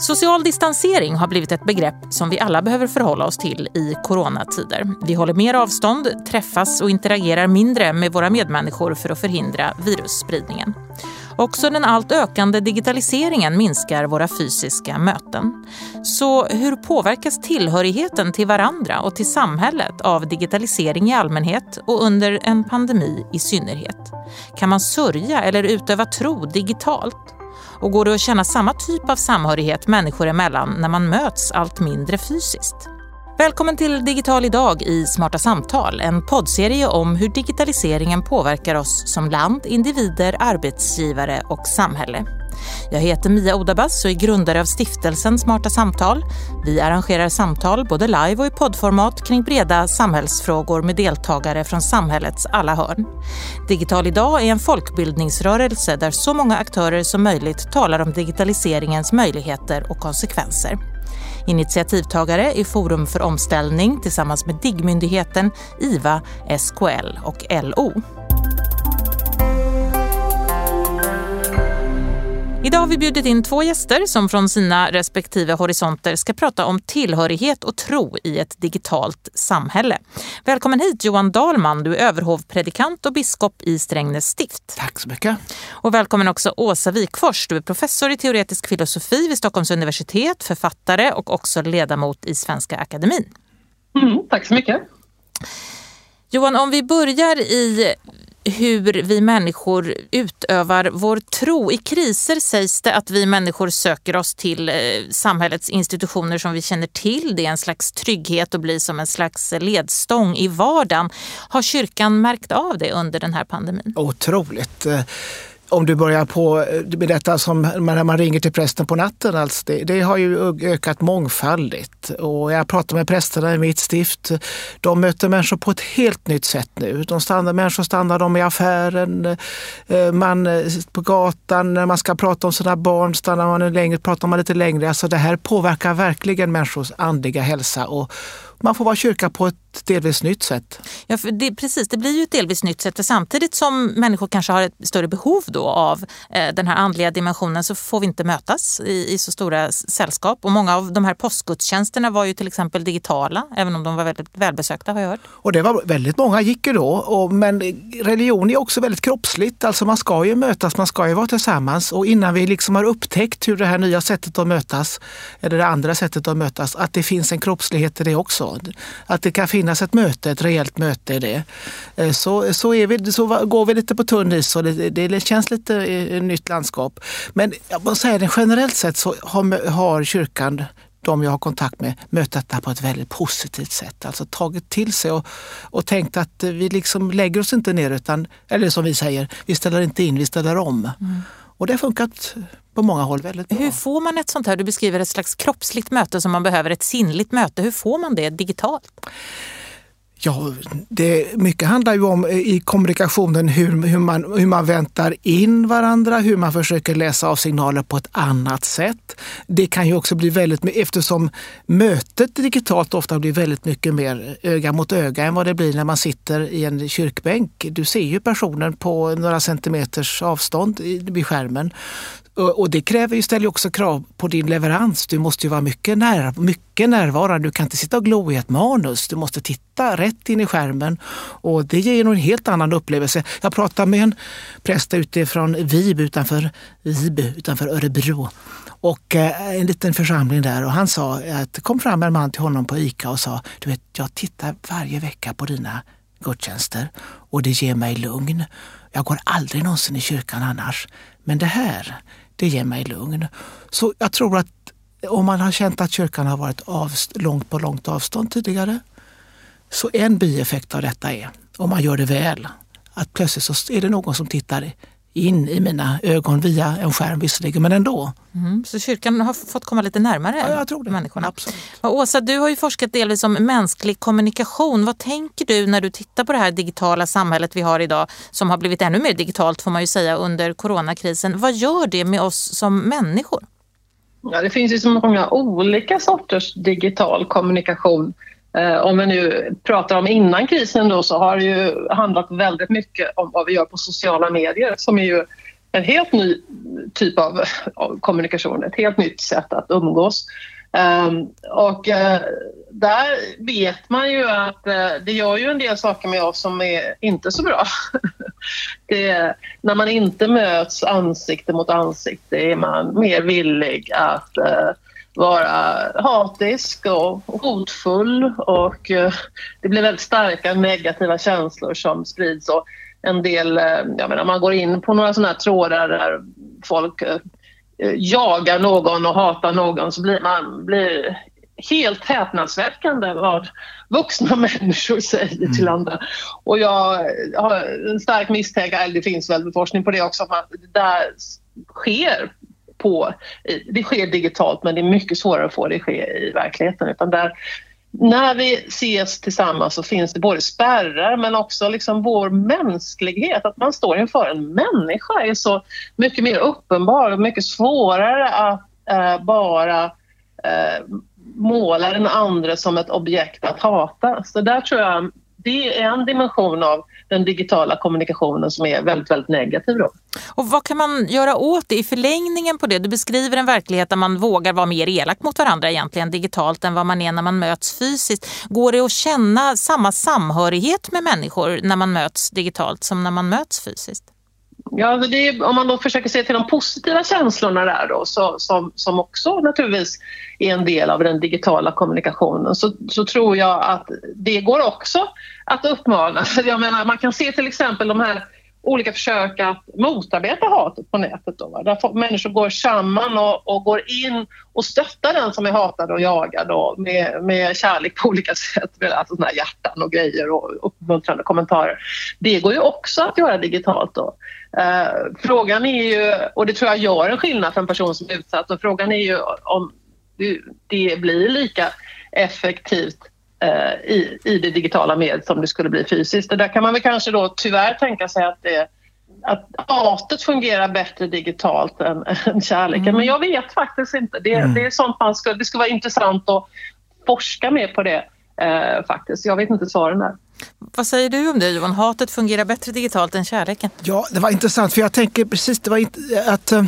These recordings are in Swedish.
Social distansering har blivit ett begrepp som vi alla behöver förhålla oss till i coronatider. Vi håller mer avstånd, träffas och interagerar mindre med våra medmänniskor för att förhindra virusspridningen. Också den allt ökande digitaliseringen minskar våra fysiska möten. Så hur påverkas tillhörigheten till varandra och till samhället av digitalisering i allmänhet och under en pandemi i synnerhet? Kan man sörja eller utöva tro digitalt? Och går det att känna samma typ av samhörighet människor emellan när man möts allt mindre fysiskt? Välkommen till Digital idag i Smarta samtal, en poddserie om hur digitaliseringen påverkar oss som land, individer, arbetsgivare och samhälle. Jag heter Mia Odabas och är grundare av stiftelsen Smarta samtal. Vi arrangerar samtal både live och i poddformat kring breda samhällsfrågor med deltagare från samhällets alla hörn. Digital idag är en folkbildningsrörelse där så många aktörer som möjligt talar om digitaliseringens möjligheter och konsekvenser. Initiativtagare är Forum för omställning tillsammans med DIGG-myndigheten, IVA, SKL och LO. Idag har vi bjudit in två gäster som från sina respektive horisonter ska prata om tillhörighet och tro i ett digitalt samhälle. Välkommen hit Johan Dahlman, du är överhovpredikant och biskop i Strängnäs stift. Tack så mycket. Och välkommen också Åsa Wikfors, du är professor i teoretisk filosofi vid Stockholms universitet, författare och också ledamot i Svenska Akademin. Mm, tack så mycket. Johan, om vi börjar i hur vi människor utövar vår tro. I kriser sägs det att vi människor söker oss till eh, samhällets institutioner som vi känner till. Det är en slags trygghet och blir som en slags ledstång i vardagen. Har kyrkan märkt av det under den här pandemin? Otroligt eh, om du börjar på eh, med detta som när man ringer till prästen på natten, alltså det, det, har ju ökat mångfaldigt. Och jag pratar med prästerna i mitt stift. De möter människor på ett helt nytt sätt nu. De stannar, människor stannar dem i affären, eh, man eh, på gatan, när man ska prata om sina barn stannar man längre, pratar man lite längre. Alltså det här påverkar verkligen människors andliga hälsa och man får vara kyrka på ett delvis nytt sätt. Ja, för det, precis, det blir ju ett delvis nytt sätt. Samtidigt som människor kanske har ett större behov då av eh, den här andliga dimensionen så får vi inte mötas i, i, så stora sällskap. Och många av de här påskgudstjänsterna var ju till exempel digitala, även om de var väldigt välbesökta har jag hört. Och det var väldigt många gick ju då. Och, men religion är också väldigt kroppsligt. Alltså man ska ju mötas, man ska ju vara tillsammans. Och innan vi liksom har upptäckt hur det här nya sättet att mötas, eller det andra sättet att mötas, att det finns en kroppslighet i det också. Att det kan finnas ett möte, ett reellt möte i det. Eh, så, så, vi, så går vi lite på tunn is och det, det känns lite ett nytt landskap. Men jag måste säga det, generellt sett så har, har kyrkan de jag har kontakt med mött detta på ett väldigt positivt sätt. Alltså tagit till sig och, och tänkt att vi liksom lägger oss inte ner utan, eller som vi säger, vi ställer inte in, vi ställer om. Mm. Och det har funkat på många håll väldigt bra. Hur får man ett sånt här, du beskriver ett slags kroppsligt möte som man behöver, ett sinnligt möte. Hur får man det digitalt? Ja, det, mycket handlar ju om eh, i kommunikationen hur, hur, man, hur man väntar in varandra, hur man försöker läsa av signaler på ett annat sätt. Det kan ju också bli väldigt eftersom mötet digitalt ofta blir väldigt mycket mer öga mot öga än vad det blir när man sitter i en kyrkbänk. Du ser ju personen på några centimeters avstånd vid skärmen. Och det kräver ju, ställer också krav på din leverans. Du måste ju vara mycket, när, mycket närvarande. Du kan inte sitta och glo i ett manus. Du måste titta rätt in i skärmen och det ger en helt annan upplevelse. Jag pratade med en präst utifrån Vib utanför, Vib utanför Örebro och eh, en liten församling där och han sa att det kom fram en man till honom på ICA och sa, du vet, jag tittar varje vecka på dina gudstjänster och det ger mig lugn. Jag går aldrig någonsin i kyrkan annars. Men det här, det ger mig lugn. Så jag tror att om man har känt att kyrkan har varit av, långt på långt avstånd tidigare, så en bieffekt av detta är, om man gör det väl, att plötsligt så är det någon som tittar in i mina ögon via en skärm visserligen, men ändå. Mm, så kyrkan har fått komma lite närmare ja, jag tror det. människorna? Absolut. Och Åsa, du har ju forskat delvis om mänsklig kommunikation. Vad tänker du när du tittar på det här digitala samhället vi har idag, som har blivit ännu mer digitalt får man ju säga under coronakrisen. Vad gör det med oss som människor? Ja, det finns ju så många olika sorters digital kommunikation. Eh, om vi nu pratar om innan krisen då så har det ju handlat väldigt mycket om vad vi gör på sociala medier som är ju en helt ny typ av, kommunikation, ett helt nytt sätt att umgås. Ehm, och eh, där vet man ju att eh, det gör ju en del saker med oss som är inte så bra. det, när man inte möts ansikte mot ansikte är man mer villig att vara hatisk och hotfull och det blir väldigt starka negativa känslor som sprids. Och en del, jag menar, man går in på några sådana här trådar där folk Eh, jagar någon och hatar någon så blir man blir helt häpnadsväckande vad vuxna människor säger till mm. andra. Och jag har en stark misstänk, eller det finns väl forskning på det också, att det där sker på, det sker digitalt men det är mycket svårare att få det att ske i verkligheten. Utan där när vi ses tillsammans så finns det både spärrar men också liksom vår mänsklighet. Att man står inför en människa är så mycket mer uppenbar och mycket svårare att eh, bara eh, måla den andra som ett objekt att hata. Så där tror jag det är en dimension av den digitala kommunikationen som är väldigt, väldigt negativ. Då. Och vad kan man göra åt det i förlängningen på det? Du beskriver en verklighet där man vågar vara mer elak mot varandra egentligen digitalt än vad man är när man möts fysiskt. Går det att känna samma samhörighet med människor när man möts digitalt som när man möts fysiskt? Ja, alltså är, om man då försöker se till de positiva känslorna där då, så, som, som också naturligtvis är en del av den digitala kommunikationen så, så tror jag att det går också att uppmana. Jag menar, man kan se till exempel de här olika försök att motarbeta hatet på nätet. Då, där människor går samman och, och, går in och stöttar den som är hatad och jagad och med, med kärlek på olika sätt, med alltså såna hjärtan och grejer och uppmuntrande kommentarer. Det går ju också att göra digitalt. Då. Eh, frågan är ju, och det tror jag gör en skillnad för en person som är utsatt, och frågan är ju om det blir lika effektivt i, i det digitala mediet som det skulle bli fysiskt. Och där kan man väl kanske då tyvärr tänka sig att det att hatet fungerar bättre digitalt än, än kärleken. Mm. Men jag vet faktiskt inte. Det, mm. det är sånt man ska, det skulle vara intressant att forska mer på det eh, faktiskt. Jag vet inte svaren där. Vad säger du om det Johan? Hatet fungerar bättre digitalt än kärleken? Ja, det var intressant för jag tänker precis det var att eh,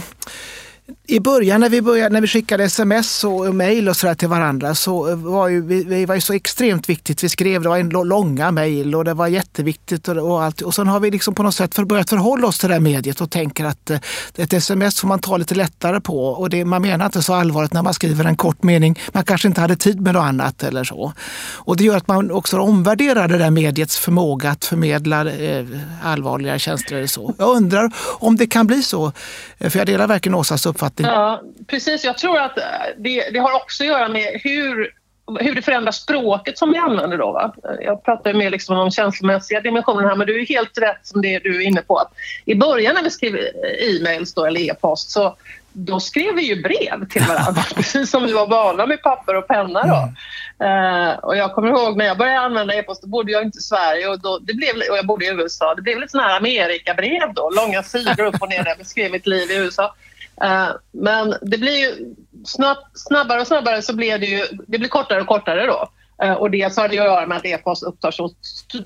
i början när vi, började, när vi skickade sms och mejl och sådär till varandra så var ju, vi, vi var ju så extremt viktigt. Vi skrev, det var en långa mejl och det var jätteviktigt och, och allt. Och sen har vi liksom på något sätt för, börjat förhålla oss till det här mediet och tänker att eh, ett sms får man ta lite lättare på. Och det, man menar inte så allvarligt när man skriver en kort mening. Man kanske inte hade tid med något annat eller så. Och det gör att man också omvärderar det där mediets förmåga att förmedla eh, allvarliga känslor. Eller så. Jag undrar om det kan bli så, eh, för jag delar verkligen Åsas uppfattning. Ja, precis. Jag tror att det, det har också att göra med hur hur det förändrar språket som vi använder då. Va? Jag pratar mer liksom om känslomässiga dimensioner här men du är helt rätt som det du är inne på. Att I början när vi skrev e-mails då, eller e-post så då skrev vi ju brev till varandra precis som vi var vana med papper och penna. Då. Mm. Uh, och jag kommer ihåg när jag började använda e-post, då bodde jag inte i Sverige och, då, det blev, och jag bodde i USA. Det blev lite sådana här Amerikabrev då, långa sidor upp och ner där jag beskrev mitt liv i USA. Eh, men det blir ju snabb, snabbare och snabbare så blir det ju, det blir kortare och kortare då. Eh, och dels har det att göra med att e-post upptar så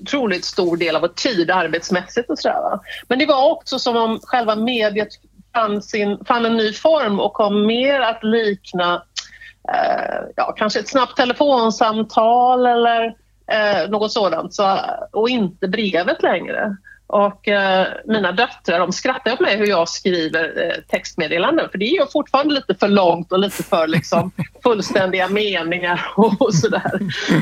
otroligt stor del av vår tid arbetsmässigt och sådär. Men det var också som om själva mediet fann, sin, fann en ny form och kom mer att likna eh, ja, kanske ett snabbt telefonsamtal eller något sådant så, och inte brevet längre. Och eh, mina döttrar de skrattar åt mig hur jag skriver eh, textmeddelanden för det är ju fortfarande lite för långt och lite för liksom, fullständiga meningar och, och sådär.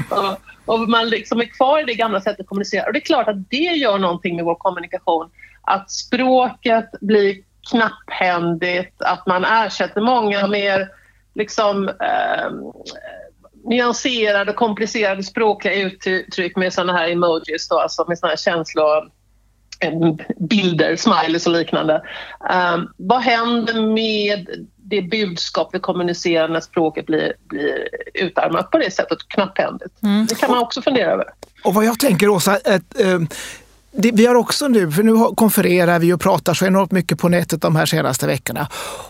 Och, och, man liksom är kvar i det gamla sättet att kommunicera och det är klart att det gör någonting med vår kommunikation. Att språket blir knapphändigt, att man ersätter många mer liksom, eh, nyanserade och komplicerade språkliga uttryck med sådana här emojis, då, alltså med sådana här känslor bilder, smileys och liknande. Um, vad händer med det budskap vi kommunicerar när språket blir, blir utarmat på det sättet, knapphändigt? Mm. Det kan man också fundera över. Och vad jag tänker Åsa, att, äh, det, vi har också nu, för nu konfererar vi och pratar så enormt mycket på nätet de här senaste veckorna.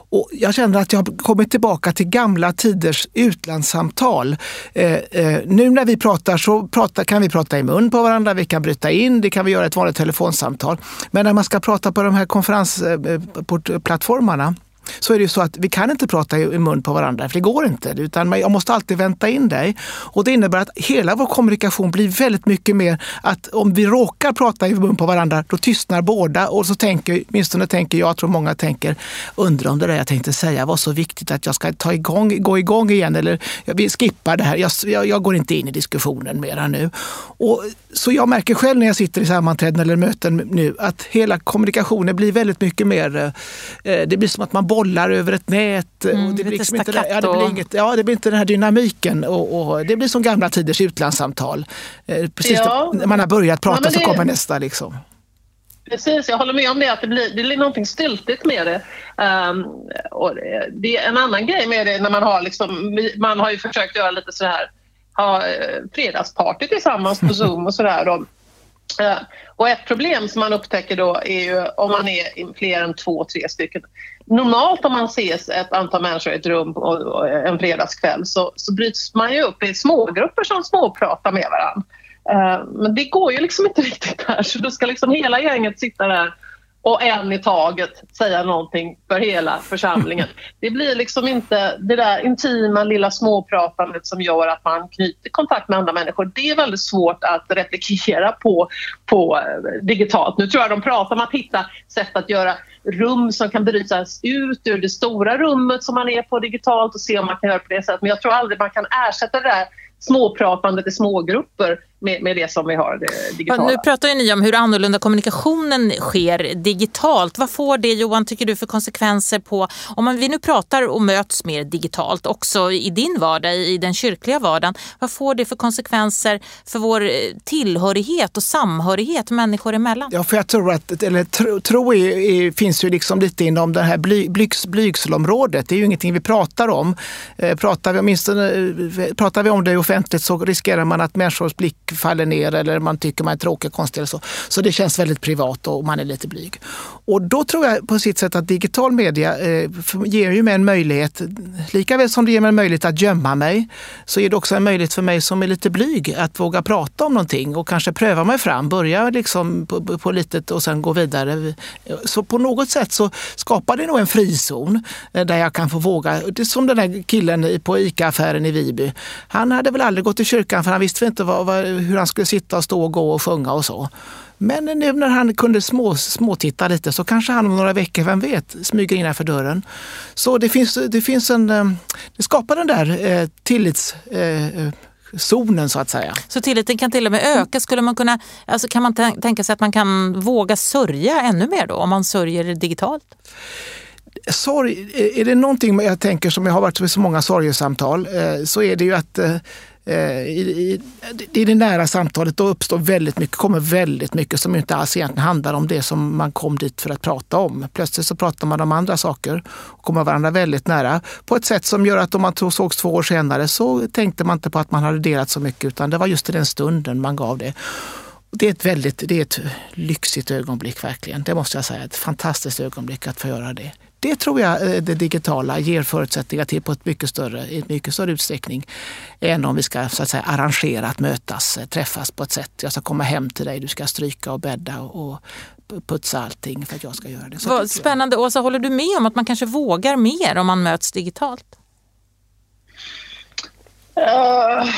Och jag känner att jag har kommit tillbaka till gamla tiders utlandssamtal. Eh, eh, nu när vi pratar så pratar, kan vi prata i mun på varandra, vi kan bryta in, det kan vi göra ett vanligt telefonsamtal. Men när man ska prata på de här konferensplattformarna eh, eh, så är det ju så att vi kan inte prata i mun på varandra, för det går inte. Utan jag måste alltid vänta in dig. Och det innebär att hela vår kommunikation blir väldigt mycket mer att om vi råkar prata i mun på varandra, då tystnar båda. Och så tänker, åtminstone tänker jag, tror många tänker, undrar om det där jag tänkte säga var så viktigt att jag ska ta igång, gå igång igen. Eller vi skippar det här, jag, jag, jag går inte in i diskussionen mera nu. Och, så jag märker själv när jag sitter i sammanträden eller möten nu att hela kommunikationen blir väldigt mycket mer, eh, det blir som att man bollar över ett nät. Mm, och det, blir liksom inte, ja, det, blir inget, ja, det blir inte den här dynamiken. Och, och det blir som gamla tiders utlandssamtal. Eh, precis ja. när man har börjat prata ja, det, så kommer nästa. Liksom. Precis, jag håller med om det. att Det blir, det blir någonting styltigt med det. Um, och det är en annan grej med det när man har liksom, man har ju försökt göra lite så här ha eh, fredagsparty tillsammans på Zoom och sådär. Eh, och ett problem som man upptäcker då är ju om man är fler än två, tre stycken. Normalt om man ses ett antal människor i ett rum eh, en fredagskväll så, så bryts man ju upp i smågrupper som småpratar med varandra. Men det går ju liksom inte riktigt här så då ska liksom hela gänget sitta där och en i taget säga någonting för hela församlingen. Det blir liksom inte det där intima lilla småpratandet som gör att man knyter kontakt med andra människor. Det är väldigt svårt att replikera på, på eh, digitalt. Nu tror jag de pratar om att hitta sätt att göra rum som kan brytas ut ur det stora rummet som man är på digitalt och se om man kan göra på det sättet. Men jag tror aldrig man kan ersätta det där småpratandet i smågrupper med, med det som vi har det digitala. Nu pratar ju ni om hur annorlunda kommunikationen sker digitalt. Vad får det Johan, tycker du, för konsekvenser på, om vi nu pratar och möts mer digitalt också i din vardag, i den kyrkliga vardagen. Vad får det för konsekvenser för vår eh, tillhörighet och samhörighet människor emellan? Ja, för jag tror att, eller tro, tro är, är, finns ju liksom lite inom det här bly, blygs, blygselområdet. Det är ju ingenting vi pratar om. Eh, pratar vi, åtminstone, eh, pratar vi om det offentligt så riskerar man att människors blick faller ner eller man tycker man är tråkig, och konstig eller så. Så det känns väldigt privat och man är lite blyg. Och då tror jag på sitt sätt att digital media eh, ger ju mig en möjlighet, lika väl som det ger mig en möjlighet att gömma mig, så ger det också en möjlighet för mig som är lite blyg att våga prata om någonting och kanske pröva mig fram, börja liksom på, på litet och sen gå vidare. Så på något sätt så skapar det nog en frizon eh, där jag kan få våga. Det är som den där killen på ICA-affären i Viby. Han hade väl aldrig gått till kyrkan för han visste inte vad, vad, hur han skulle sitta och stå och gå och sjunga och så. Men nu när han kunde små, småtitta lite så kanske han om några veckor, vem vet, smyger innanför dörren. Så det finns, det finns en, eh, det skapar den där eh, tillits eh, zonen så att säga. Så tilliten kan till och med öka. Skulle man kunna, alltså kan man tänka sig att man kan våga sörja ännu mer då om man sörjer digitalt? Sorg, är det någonting jag tänker som jag har varit med så många sorgesamtal så är det ju att Eh, i, i, i det nära samtalet då uppstår väldigt mycket, kommer väldigt mycket som inte alls egentligen handlar om det som man kom dit för att prata om. Plötsligt så pratar man om andra saker och kommer varandra väldigt nära på ett sätt som gör att om man sågs två år senare så tänkte man inte på att man hade delat så mycket utan det var just i den stunden man gav det. Det är ett väldigt det är ett lyxigt ögonblick verkligen. Det måste jag säga. Ett fantastiskt ögonblick att få göra det. Det tror jag eh, det digitala ger förutsättningar till på ett mycket större, i mycket större utsträckning än om vi ska så att säga, arrangera att mötas, eh, träffas på ett sätt. Jag ska komma hem till dig, du ska stryka och bädda och putsa allting för att jag ska göra det. Så Vad spännande. Åsa, håller du med om att man kanske vågar mer om man möts digitalt? Uh,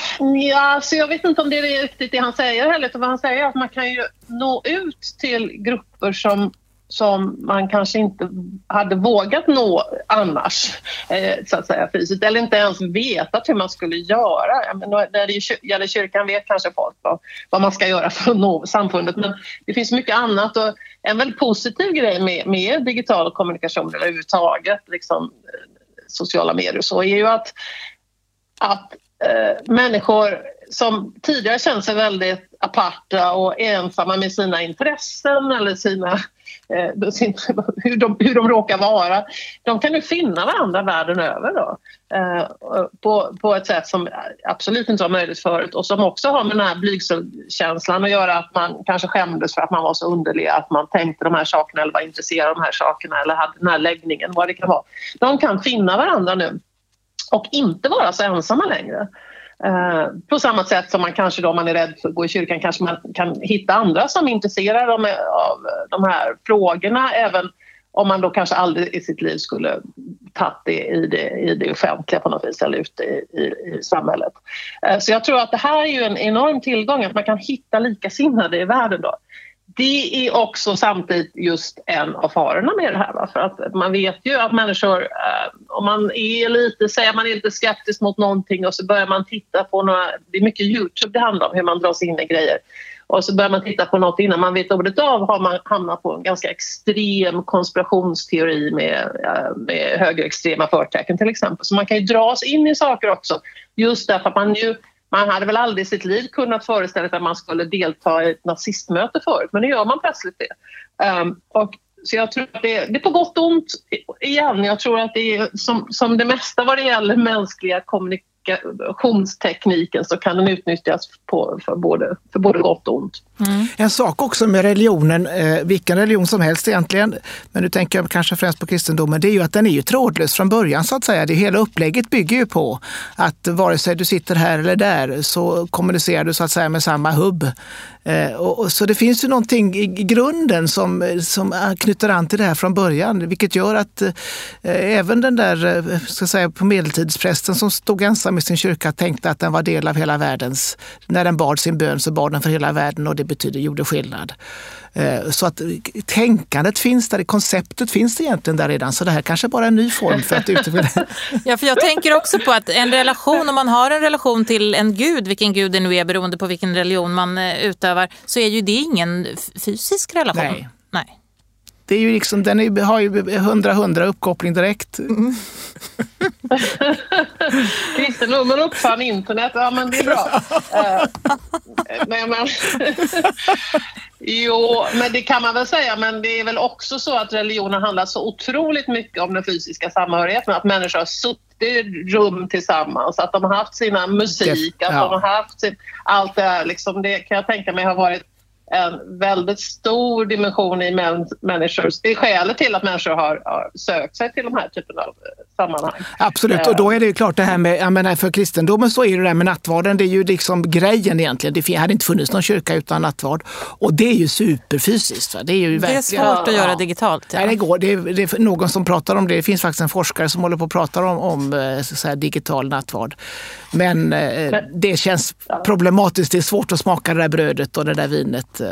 ja, så jag vet inte om det är riktigt det han säger heller. Vad han säger är att man kan ju nå ut till grupper som som man kanske inte hade vågat nå annars, eh, så att säga fysiskt, eller inte ens vetat hur man skulle göra. När det gäller kyrkan vet kanske folk vad, vad man ska göra för att nå samfundet, men det finns mycket annat och en väldigt positiv grej med, med digital kommunikation eller överhuvudtaget, liksom, eh, sociala medier och så, är ju att, att eh, människor som tidigare känt sig väldigt aparta och ensamma med sina intressen eller sina eh, hur, de, hur de råkar vara. De kan ju finna varandra världen över då. Eh, på, på ett sätt som absolut inte var möjligt förut och som också har med den här blygselkänslan att göra att man kanske skämdes för att man var så underlig, att man tänkte de här sakerna eller var intresserad av de här sakerna eller hade den här läggningen, vad det kan vara. De kan finna varandra nu och inte vara så ensamma längre. Eh, på samma sätt som man kanske då, om man är rädd för att gå i kyrkan kanske man kan hitta andra som är intresserade av, de här frågorna även om man då kanske aldrig i sitt liv skulle tagit det i det, i det offentliga på något vis eller ute i, i, i samhället. Eh, så jag tror att det här är ju en enorm tillgång att man kan hitta likasinnade i världen då det är också samtidigt just en av farorna med det här. Va? För att man vet ju att människor, eh, om man är lite, säger man är lite skeptisk mot någonting och så börjar man titta på några, det är mycket Youtube det handlar om, hur man dras in i grejer. Och så börjar man titta på något innan man vet ordet av har man hamnat på en ganska extrem konspirationsteori med, eh, med högerextrema förtecken till exempel. Så man kan ju dras in i saker också just därför att man ju man hade väl aldrig i sitt liv kunnat föreställa sig att man skulle delta i ett nazistmöte förut, men nu gör man plötsligt det. Um, och så jag tror att det, det är på gott och ont igen. Jag tror att det är som, som det mesta vad det gäller mänskliga kommunikationer kommunikationstekniken så kan den utnyttjas på, för, både, för både gott och ont. Mm. En sak också med religionen, eh, vilken religion som helst egentligen, men nu tänker jag kanske främst på kristendomen, det är ju att den är ju trådlös från början så att säga. Det hela upplägget bygger ju på att vare sig du sitter här eller där så kommunicerar du så att säga med samma hubb. Eh, och, och, så det finns ju någonting i grunden som, som knyter an till det här från början, vilket gör att eh, även den där, eh, ska säga, på medeltidsprästen som stod ensam i sin kyrka tänkte att den var del av hela världens... När den bad sin bön så bad den för hela världen och det betyder gjorde skillnad. Eh, så att tänkandet finns där, konceptet finns egentligen där redan. Så det här kanske bara är en ny form för att utveckla Ja, för jag tänker också på att en relation, om man har en relation till en gud, vilken gud det nu är beroende på vilken religion man eh, utövar, så är ju det ingen fysisk relation. Nej. Nej. Det är ju liksom, den är, har ju 100-100 uppkoppling direkt. Mm. Kristendom uppfann internet, ja men det är bra. Uh, nej, men, jo, men det kan man väl säga, men det är väl också så att religionen handlar så otroligt mycket om den fysiska samhörigheten, att människor har suttit i rum tillsammans, att de har haft sina musik, att ja. de har haft sin, allt det här. Liksom, det kan jag tänka mig har varit en väldigt stor dimension i människor. Det är skälet till att människor har, har sökt sig till de här typen av eh, sammanhang. Absolut, och då är det ju klart det här med, jag menar för kristendomen så är det där med nattvarden, det är ju liksom grejen egentligen. Det hade inte funnits någon kyrka utan nattvard. Och det är ju superfysiskt. Va? Det är ju verkligen, det är svårt att göra digitalt. Ja. Nej, det går. Det är, det är, någon som pratar om det. Det finns faktiskt en forskare som håller på att prata om, om eh, så digital nattvard. Men, eh, Men det känns ja. problematiskt. Det är svårt att smaka det där brödet och det där vinet. Eh.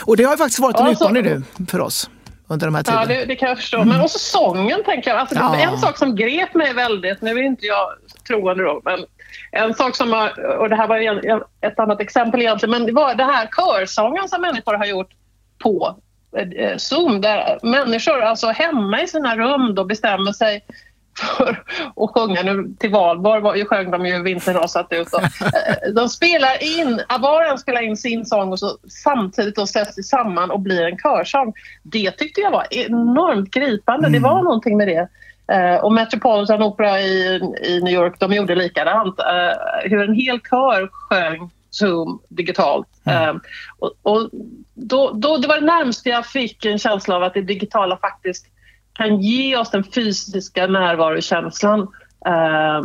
Och det har ju faktiskt varit en alltså, utmaning nu för oss under de här tiderna. Ja, det, det kan jag förstå. Men också sången, tänker jag. Alltså, ja. En sak som grep mig väldigt, nu är inte jag troende då, men en sak som var, och det här var ett annat exempel egentligen, men det var det här körsången som människor har gjort på eh, Zoom, där människor alltså hemma i sina rum då bestämmer sig för att sjunga. Nu till valborg var sjöng de ju Vintern rasat ut. Och, eh, de spelar in, var och spelar in sin sång och så samtidigt då sätts det samman och blir en körsång. Det tyckte jag var enormt gripande. Mm. Det var någonting med det. Uh, och Metropolitan Opera i, i New York, de gjorde likadant. Uh, hur en hel kör sjöng Zoom digitalt. Mm. Uh, och, och då, då, det var det närmaste jag fick en känsla av att det digitala faktiskt kan ge oss den fysiska närvarokänslan eh,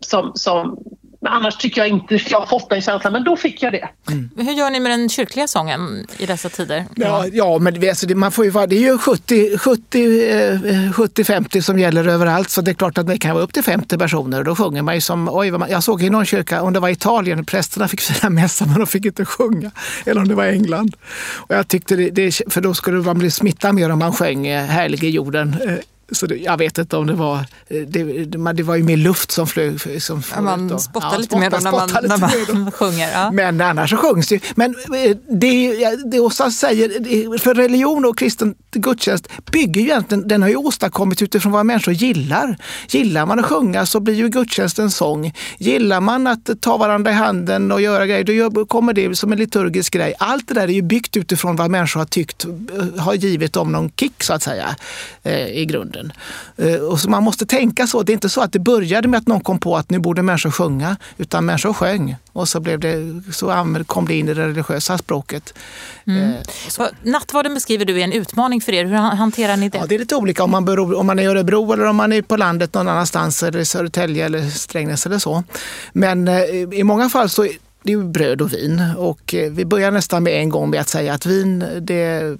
som, som annars tycker jag inte jag har fått den känslan, men då fick jag det. Mm. Hur gör ni med den kyrkliga sången i dessa tider? Ja, ja men det, alltså, man får ju, det är ju 70-50 eh, som gäller överallt, så det är klart att det kan vara upp till 50 personer. Då sjunger man ju som, oj, jag såg i någon kyrka, om det var Italien, prästerna fick fira mässa men de fick inte sjunga. Eller om det var England. Och jag tyckte det, det för då skulle man bli smittad mer om man sjöng eh, Härlige jorden eh, Så det, jag vet inte om det var... Det, det var ju mer luft som flög. Som ja, man spottar ja, lite mer då när man, när man sjunger. Ja. Men annars så sjungs det. Men eh, det, det Åsa säger, för religion och kristen gudstjänst bygger ju egentligen, den har ju åstadkommits utifrån vad människor gillar. Gillar man att sjunga så blir ju gudstjänsten sång. Gillar man att ta varandra i handen och göra grejer, då kommer det som en liturgisk grej. Allt det där är ju byggt utifrån vad människor har tyckt eh, har givit dem någon kick så att säga i grunden världen. Eh, och man måste tänka så. Det är inte så att det började med att någon kom på att nu borde människor sjunga, utan människor sjöng. Och så, blev det, så kom det in i det religiösa språket. Mm. Eh, nattvarden beskriver du är en utmaning för er. Hur hanterar ni det? Ja, det är lite olika om man, bor, om man är i Örebro eller om man är på landet någon annanstans, eller i Södertälje eller Strängnäs eller så. Men eh, i många fall så det är bröd och vin och vi börjar nästan med en gång med att säga att vin det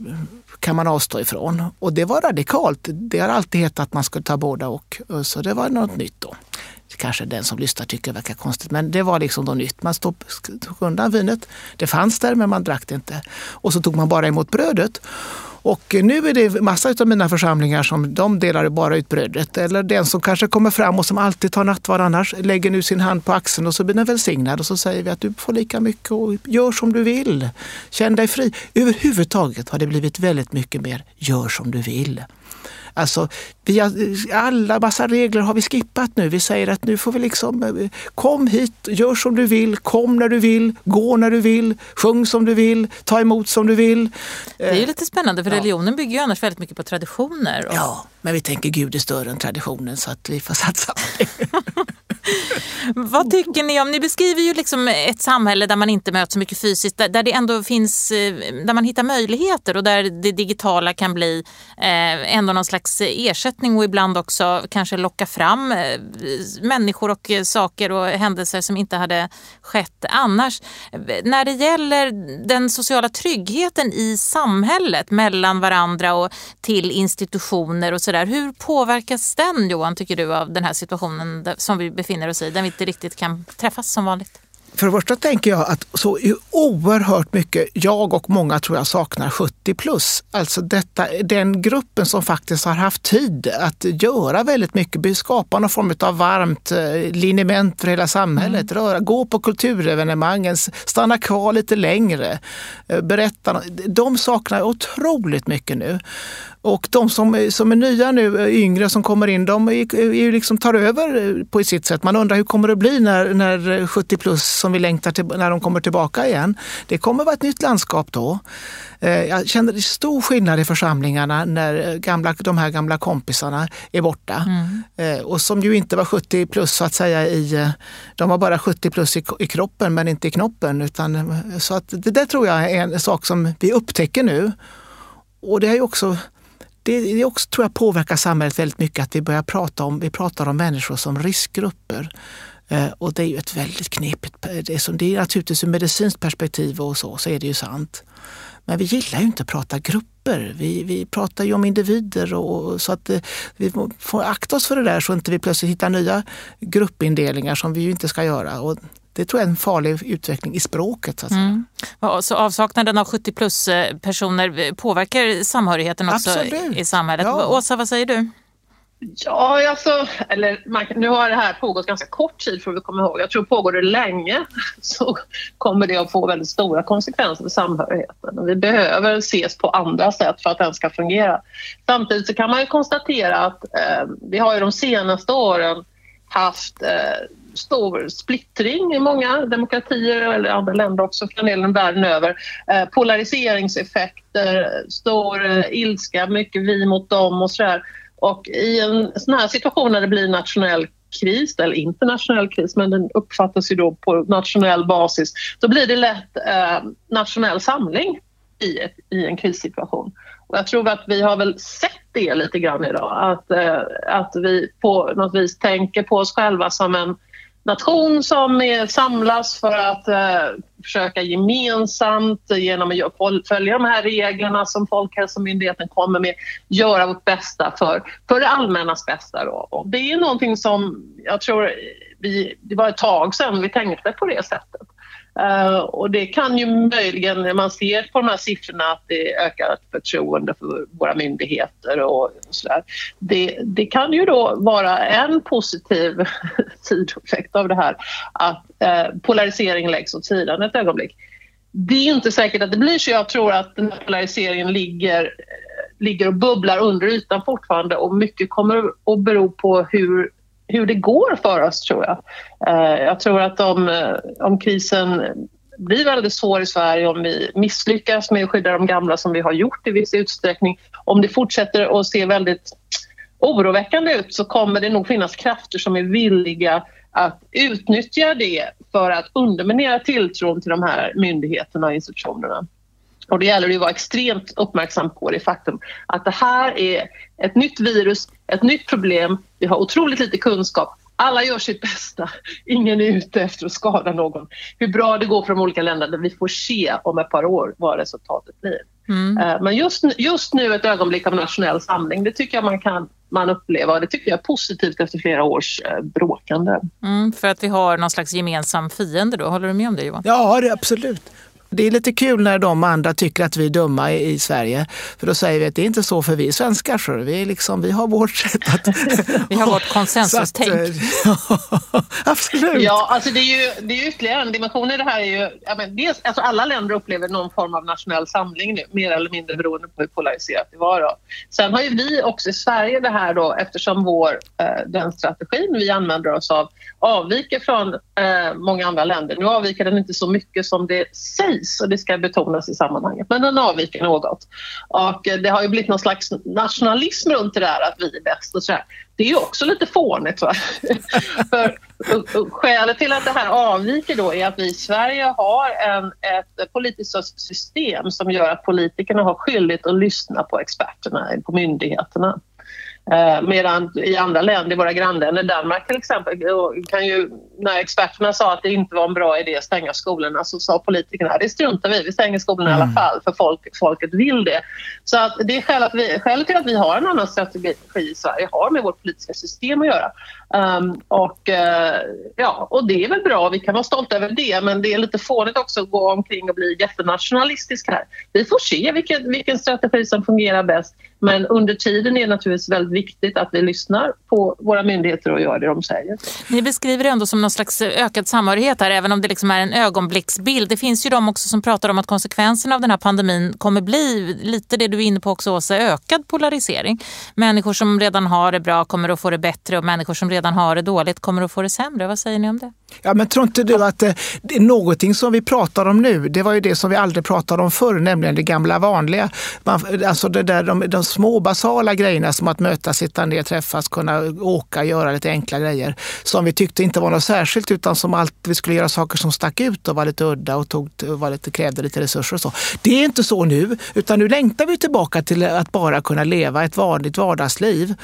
kan man avstå ifrån. Och det var radikalt. Det har alltid hetat att man skulle ta båda och. Så det var något nytt då. Kanske den som lyssnar tycker det verkar konstigt, men det var liksom något nytt. Man tog undan vinet. Det fanns där, men man drack det inte. Och så tog man bara emot brödet. Och nu är det massa av mina församlingar som de delar bara ut brödet. Eller den som kanske kommer fram och som alltid tar nattvard annars lägger nu sin hand på axeln och så blir den välsignad och så säger vi att du får lika mycket och gör som du vill. Känn dig fri. Överhuvudtaget har det blivit väldigt mycket mer gör som du vill. Alltså, vi har, alla massa regler har vi skippat nu. Vi säger att nu får vi liksom, eh, kom hit, gör som du vill, kom när du vill, gå när du vill, sjung som du vill, ta emot som du vill. Det är ju lite spännande för ja. religionen bygger ju annars väldigt mycket på traditioner. Och... Ja, men vi tänker Gud är större än traditionen så att vi får satsa på det. Vad tycker ni om, ni beskriver ju liksom ett samhälle där man inte möts så mycket fysiskt, där, där det ändå finns, eh, där man hittar möjligheter och där det digitala kan bli eh, ändå någon slags ersättning och ibland också kanske locka fram eh, människor och eh, saker och händelser som inte hade skett annars. När det gäller den sociala tryggheten i samhället mellan varandra och till institutioner och sådär, hur påverkas den Johan, tycker du, av den här situationen som vi befinner oss i, där vi inte riktigt kan träffas som vanligt? För det första tänker jag att så oerhört mycket jag och många tror jag saknar 70 plus. Alltså detta, den gruppen som faktiskt har haft tid att göra väldigt mycket, skapa någon form av varmt eh, liniment för hela samhället, mm. röra, gå på kulturevenemangen, stanna kvar lite längre, eh, berätta. De saknar otroligt mycket nu. Och de som, som är nya nu, eh, yngre som kommer in, de är, är liksom tar över på sitt sätt. Man undrar hur kommer det bli när, när 70 plus som vi längtar till, när de kommer tillbaka igen. Det kommer vara ett nytt landskap då. Eh, jag känner stor skillnad i församlingarna när gamla, de här gamla kompisarna är borta. Mm. Och som ju inte var 70 plus så att säga i, de var bara 70 plus i, i kroppen men inte i knoppen. Utan, så att det där tror jag är en sak som vi upptäcker nu. Och det är ju också det, det också, tror jag påverkar samhället väldigt mycket att vi börjar prata om, vi pratar om människor som riskgrupper. Eh, och det är ju ett väldigt knepigt, det är, som, det är naturligtvis ur medicinskt perspektiv och så, så är det ju sant. Men vi gillar ju inte att prata grupper. Vi, vi pratar ju om individer och, så att eh, vi får akta oss för det där så att inte vi plötsligt hittar nya gruppindelningar som vi ju inte ska göra. Och det tror jag är en farlig utveckling i språket. Så, att mm. så avsaknaden av 70 plus eh, personer påverkar samhörigheten också Absolut. i samhället. Ja. Åsa, vad säger du? Ja, alltså, eller nu har det här pågått ganska kort tid får vi komma ihåg. Jag tror pågår det länge så kommer det att få väldigt stora konsekvenser för samhörigheten. Vi behöver ses på andra sätt för att den ska fungera. Samtidigt så kan man ju konstatera att eh, vi har ju de senaste åren haft eh, stor splittring i många demokratier eller andra länder också för den delen världen över. Eh, polariseringseffekter, stor eh, ilska, mycket vi mot dem och sådär. Och i en sån här situation när det blir nationell kris, eller internationell kris, men den uppfattas ju då på nationell basis, då blir det lätt eh, nationell samling i, ett, i en krissituation. Och jag tror att vi har väl sett det lite grann idag, att, eh, att vi på något vis tänker på oss själva som en nation som är, samlas för att eh, försöka gemensamt genom att följa de här reglerna som Folkhälsomyndigheten kommer med göra vårt bästa för, för det allmännas bästa. Då. Och det är någonting som jag tror vi, det var ett tag sedan vi tänkte på det sättet. Eh, och det kan ju möjligen, när man ser på de här siffrorna, att det ökar förtroende för våra myndigheter och sådär. Det, det kan ju då vara en positiv sidoeffekt av det här, att eh, polariseringen läggs åt sidan ett ögonblick. Det är inte säkert att det blir så. Jag tror att den här polariseringen ligger, eh, ligger och bubblar under ytan fortfarande och mycket kommer att bero på hur hur det går för oss, tror jag. Eh, jag tror att om, eh, om krisen blir väldigt svår i Sverige, om vi misslyckas med att skydda de gamla som vi har gjort i viss utsträckning, om det fortsätter att se väldigt oroväckande ut så kommer det nog finnas krafter som är villiga att utnyttja det för att underminera tilltron till de här myndigheterna och institutionerna. Och det gäller att vara extremt uppmärksam på det faktum att det här är ett nytt virus, ett nytt problem. Vi har otroligt lite kunskap. Alla gör sitt bästa. Ingen är ute efter att skada någon. Hur bra det går för de olika länderna, vi får se om ett par år vad resultatet blir. Mm. Eh, men just, just nu ett ögonblick av nationell samling, det tycker jag man kan man uppleva och det tycker jag är positivt efter flera års eh, bråkande. Mm, för att vi har någon slags gemensam fiende då, håller du med om det Johan? Ja, det, absolut. Det är lite kul när de andra tycker att vi är dumma i, i Sverige. För då säger vi att det är inte så för vi är svenskar. Så vi, är liksom, vi har vårt sätt att... vi har vårt konsensustänk. Ja, absolut. Ja, alltså det är ju det är ytterligare en dimension i det här. Är ju, ja, men dels, alltså alla länder upplever någon form av nationell samling nu, mer eller mindre beroende på hur polariserat det var. Då. Sen har ju vi också i Sverige det här då, eftersom vår, eh, den strategin vi använder oss av avviker från eh, många andra länder. Nu avviker den inte så mycket som det sägs och det ska betonas i sammanhanget, men den avviker något. Och eh, det har ju blivit någon slags nationalism runt det där att vi är bäst och sådär. Det är ju också lite fånigt. Va? För, skälet till att det här avviker då är att vi i Sverige har en, ett politiskt system som gör att politikerna har skyldighet att lyssna på experterna, på myndigheterna. Eh, medan i andra länder, i våra grannländer, Danmark till exempel, kan ju, när experterna sa att det inte var en bra idé att stänga skolorna så sa politikerna det struntar vi vi stänger skolorna mm. i alla mm. fall för folk, folket vill det. Så att det är skälet, vi, skälet till att vi har en annan strategi i Sverige har med vårt politiska system att göra. Um, och, uh, ja, och det är väl bra, vi kan vara stolta över det men det är lite fånigt också att gå omkring och bli jättenationalistisk här. Vi får se vilken, vilken strategi som fungerar bäst men under tiden är det naturligtvis väldigt viktigt att vi lyssnar på våra myndigheter och gör det de säger. Ni beskriver det ändå som någon slags ökad samhörighet här, även om det liksom är en ögonblicksbild. Det finns ju de också som pratar om att konsekvenserna av den här pandemin kommer bli lite det du är inne på också, Åsa, ökad polarisering. Människor som redan har det bra kommer att få det bättre och människor som redan har det dåligt kommer att få det sämre. Vad säger ni om det? Ja, men tror inte du att är någonting som vi pratar om nu, det var ju det som vi aldrig pratade om förr, nämligen det gamla vanliga. Man, alltså det där, de, de små basala grejerna som att mötas, sitta ner, träffas, kunna åka, göra lite enkla grejer som vi tyckte inte var något särskilt utan som alltid vi skulle göra saker som stack ut och var lite udda och tog, var lite, krävde lite resurser och så. Det är inte så nu, utan nu längtar vi tillbaka till att bara kunna leva ett vanligt vardagsliv.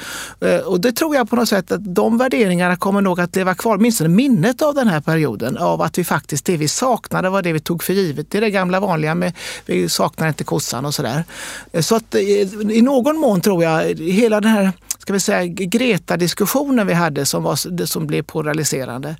Eh, och det tror jag på något sätt att de värderingarna kommer nog att leva kvar, åtminstone minnet av den här perioden, av att vi faktiskt, det vi saknade var det vi tog för givet. Det är det gamla vanliga med vi saknar inte kossan och sådär. Så att eh, i någon mån tror jag, hela den här ska vi säga, Greta-diskussionen vi hade som, var, som blev polariserande,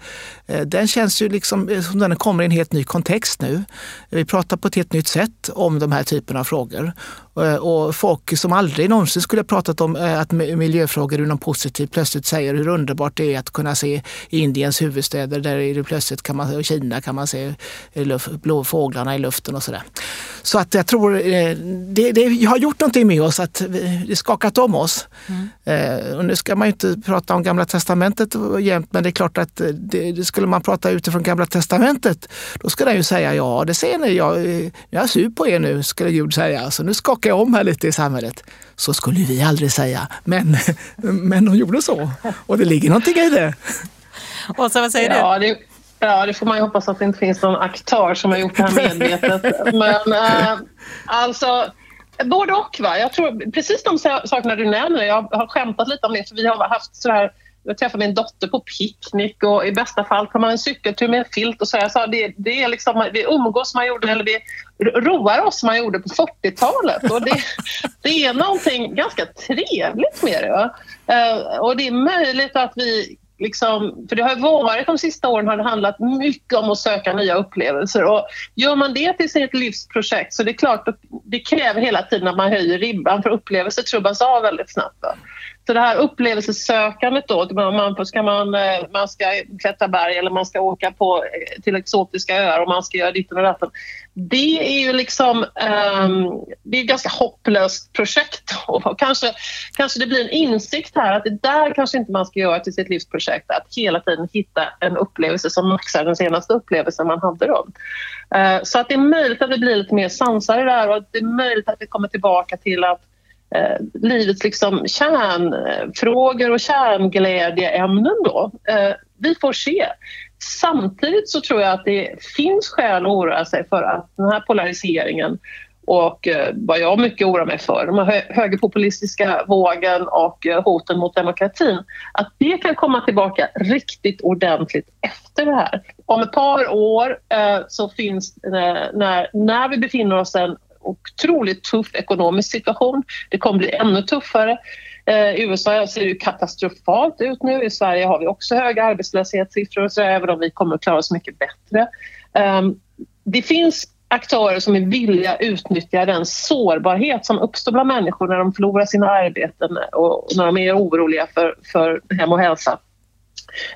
eh, den känns ju liksom eh, som den kommer i en helt ny kontext nu. Vi pratar på ett helt nytt sätt om de här typerna av frågor. Eh, och folk som aldrig någonsin skulle pratat om eh, att miljöfrågor är något positivt plötsligt säger hur underbart det är att kunna se Indiens huvudstäder där det plötsligt kan man, och Kina kan man se blå fåglarna i luften och sådär. Så att jag tror eh, det, det har gjort någonting med oss, att det skakat om oss. Mm. Och nu ska man ju inte prata om Gamla Testamentet jämt, men det är klart att det, det skulle man prata utifrån Gamla Testamentet, då skulle den ju säga ja, det ser ni, jag, jag är sur på er nu, skulle Gud säga. Så nu skakar jag om här lite i samhället. Så skulle vi aldrig säga, men, men de gjorde så. Och det ligger någonting i det. Åsa, vad säger ja, du? Det... Ja, det får man ju hoppas att det inte finns någon aktör som har gjort det här medvetet. Men äh, alltså, Både och. Va? Jag tror precis de sakerna du nämner. Jag har skämtat lite om det. För vi har haft så här, jag träffade min dotter på picknick och i bästa fall tar man en cykeltur med en filt och så. Jag sa, det, det är liksom, vi umgås man gjorde, eller vi roar oss man gjorde på 40-talet. Och det, det är någonting ganska trevligt med det. Uh, och det är möjligt att vi liksom, för det har varit de sista åren har det handlat mycket om att söka nya upplevelser och gör man det till sitt livsprojekt så det är klart att det kräver hela tiden att man höjer ribban för upplevelser trubbas av väldigt snabbt. Så det här upplevelsesökandet då, man ska, man, eh, man ska klättra berg eller man ska åka på, eh, till exotiska öar och man ska göra ditten och datten. Det är ju liksom um, det är ett ganska hopplöst projekt. Och kanske, kanske det blir en insikt här att det där kanske inte man ska göra till sitt livsprojekt. Att hela tiden hitta en upplevelse som maxar den senaste upplevelsen man hade. Då. Uh, så att det är möjligt att vi blir lite mer sansade där och det är möjligt att vi kommer tillbaka till att Eh, livets liksom kärnfrågor och kärnglädjeämnen då. Eh, vi får se. Samtidigt så tror jag att det finns skäl att oroa sig för att den här polariseringen och eh, vad jag mycket oroar mig för, den här högerpopulistiska vågen och eh, hoten mot demokratin, att det kan komma tillbaka riktigt ordentligt efter det här. Om ett par år så finns, när, när vi befinner oss i en otroligt tuff ekonomisk situation. Det kommer bli ännu tuffare. I USA ser det katastrofalt ut nu. I Sverige har vi också höga arbetslöshetssiffror så även om vi kommer att klara oss mycket bättre. Ehm, det finns aktörer som är villiga att utnyttja den sårbarhet som uppstår bland människor när de förlorar sina arbeten och när de är oroliga för, för hem och hälsa.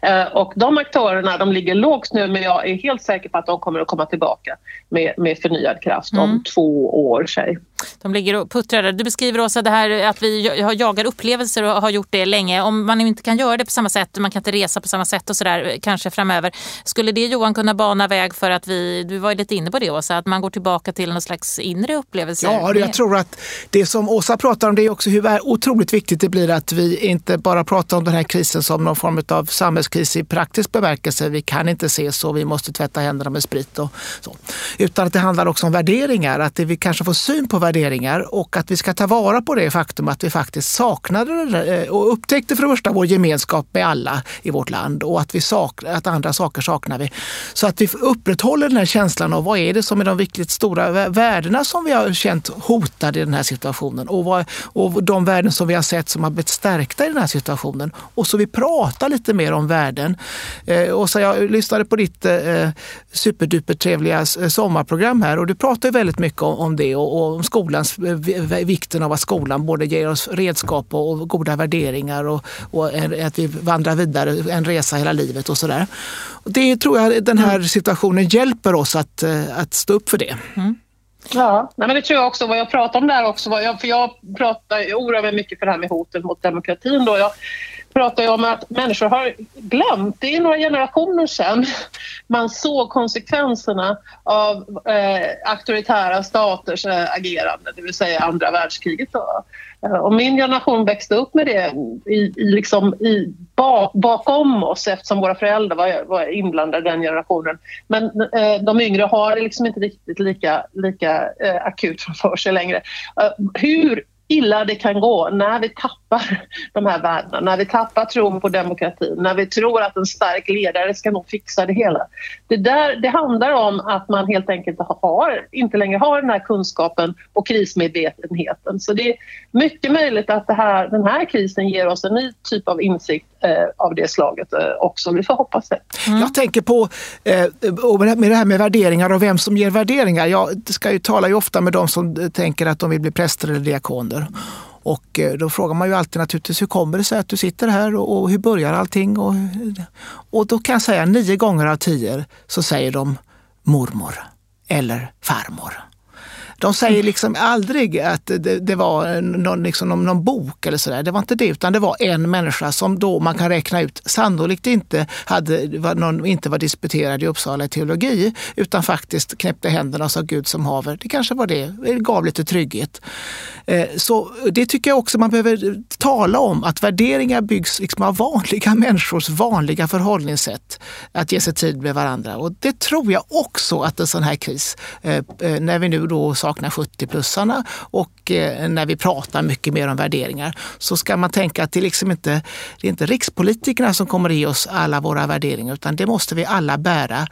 Eh, och de aktörerna de ligger lågt nu men jag är helt säker på att de kommer att komma tillbaka med, med förnyad kraft mm. om två år. Säg. De ligger och puttrar. Du beskriver också det här att vi jagar upplevelser och har gjort det länge. Om man inte kan göra det på samma sätt, man kan inte resa på samma sätt och sådär kanske framöver. Skulle det Johan kunna bana väg för att vi, du var lite inne på det Åsa, att man går tillbaka till någon slags inre upplevelse? Ja, jag tror att det som Åsa pratar om det är också hur otroligt viktigt det blir att vi inte bara pratar om den här krisen som någon form av samhällskris i praktisk bemärkelse. Vi kan inte se så, vi måste tvätta händerna med sprit och så. Utan att det handlar också om värderingar, att vi kanske får syn på värderingar och att vi ska ta vara på det faktum att vi faktiskt saknade eh, och upptäckte för det första vår gemenskap med alla i vårt land och att, vi saknar, att andra saker saknar vi. Så att vi upprätthåller den här känslan av vad är det som är de riktigt stora värdena som vi har känt hotade i den här situationen och, vad, och de värden som vi har sett som har blivit stärkta i den här situationen. Och så vi pratar lite mer om värden. Eh, och så jag lyssnade på ditt eh, eh superduper trevliga sommarprogram här och du pratar väldigt mycket om, om det och, och om skolans vikten av att skolan både ger oss redskap och goda värderingar och, och att vi vandrar vidare, en resa hela livet och sådär. Det tror jag den här situationen hjälper oss att, eh, att stå upp för det. Mm. Ja, nej men det tror jag också. Vad jag pratar om där också, jag, för jag, pratar, jag oroar mig mycket för det här med hoten mot demokratin. Då. Jag pratar ju om att människor har glömt, det är några generationer sedan man såg konsekvenserna av eh, auktoritära staters eh, agerande, det vill säga andra världskriget. Då. Eh, och min generation växte upp med det i, i liksom, i, bak, bakom oss eftersom våra föräldrar var, var inblandade i den generationen. Men eh, de yngre har det liksom inte riktigt lika, lika eh, akut framför sig längre. Eh, hur illa det kan gå när vi tappar de här värdena, när vi tappar tron på demokratin, när vi tror att en stark ledare ska nog fixa det hela. Det, där, det handlar om att man helt enkelt har, inte längre har den här kunskapen och krismedvetenheten. Så det är mycket möjligt att här, den här krisen ger oss en ny typ av insikt av det slaget eh, också. Vi får hoppas det. Mm. Jag tänker på eh, med det här med värderingar och vem som ger värderingar. Jag ska ju tala ju ofta med de som tänker att de vill bli präster eller diakoner. Och eh, då frågar man ju alltid naturligtvis hur kommer det sig att du sitter här och, och hur börjar allting? Och, och då kan jag säga nio gånger av tio så säger de mormor eller farmor. De säger liksom aldrig att det, det var någon, liksom någon, någon, bok eller sådär. Det var inte det, utan det var en människa som då man kan räkna ut sannolikt inte, hade, var någon, inte var disputerad i Uppsala i teologi, utan faktiskt knäppte händerna och sa Gud som haver. Det kanske var det, det gav lite trygghet. Eh, så det tycker jag också man behöver tala om, att värderingar byggs liksom av vanliga människors vanliga förhållningssätt. Att ge sig tid med varandra. Och det tror jag också att en sån här kris, eh, eh, när vi nu då saknar 70-plussarna och eh, när vi pratar mycket mer om värderingar så ska man tänka att det, liksom inte, det är inte rikspolitikerna som kommer ge oss alla våra värderingar utan det måste vi alla bära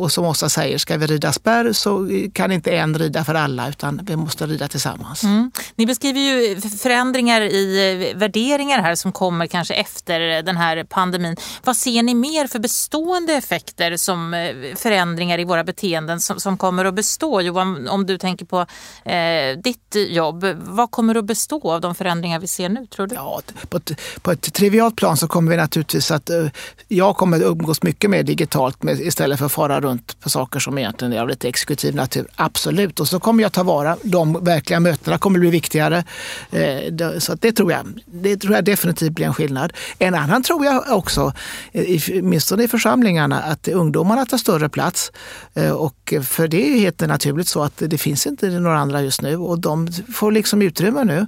och som Åsa säger, ska vi rida spärr så kan inte en rida för alla utan vi måste rida tillsammans. Mm. Ni beskriver ju förändringar i värderingar här som kommer kanske efter den här pandemin. Vad ser ni mer för bestående effekter som förändringar i våra beteenden som, som kommer att bestå? Johan, om du tänker på eh, ditt jobb, vad kommer att bestå av de förändringar vi ser nu tror du? Ja, på ett, på ett trivialt plan så kommer vi naturligtvis att, eh, jag kommer att umgås mycket mer digitalt med, istället för att fara runt på saker som egentligen är av lite exekutiv natur. Absolut. Och så kommer jag ta vara, de verkliga mötena kommer bli viktigare. Eh, så det tror jag, det tror jag definitivt blir en skillnad. En annan tror jag också, eh, åtminstone i församlingarna, att ungdomarna tar större plats. Eh, och för det är helt naturligt så att det finns inte några andra just nu och de får liksom utrymme nu.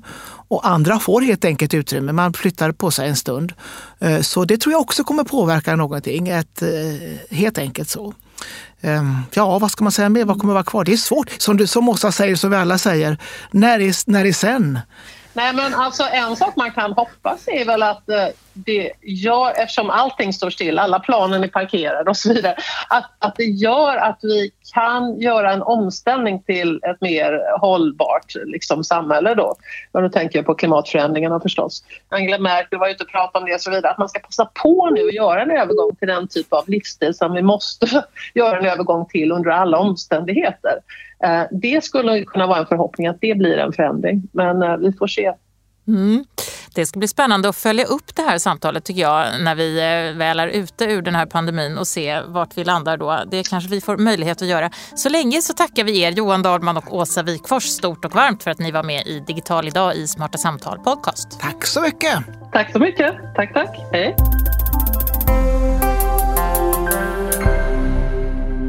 Och andra får helt enkelt utrymme. Man flyttar på sig en stund. Eh, så det tror jag också kommer påverka någonting. Ett, eh, helt enkelt så. Ehm, ja, vad ska man säga mer? Vad kommer vara kvar? Det är svårt. Som, du, som Åsa säger, som vi alla säger, när är, när är sen? Nej, men alltså en sak man kan hoppas är väl att eh, det gör, eftersom allting står still, alla planen är parkerade och så vidare, att, att det gör att vi kan göra en omställning till ett mer hållbart liksom, samhälle då. Och då tänker jag på klimatförändringarna förstås. Angela Merkel var ute och pratade om det och så vidare, att man ska passa på nu och göra en övergång till den typ av livsstil som vi måste göra en övergång till under alla omständigheter. Eh, det skulle kunna vara en förhoppning att det blir en förändring, men eh, vi får se. Mm. Det ska bli spännande att följa upp det här samtalet tycker jag när vi eh, väl är ute ur den här pandemin och se vart vi landar då. Det kanske vi får möjlighet att göra. Så länge så tackar vi er Johan Dahlman och Åsa Wikfors stort och varmt för att ni var med i Digital idag i Smarta Samtal podcast. Tack så mycket! Tack så mycket! Tack, tack! Hej!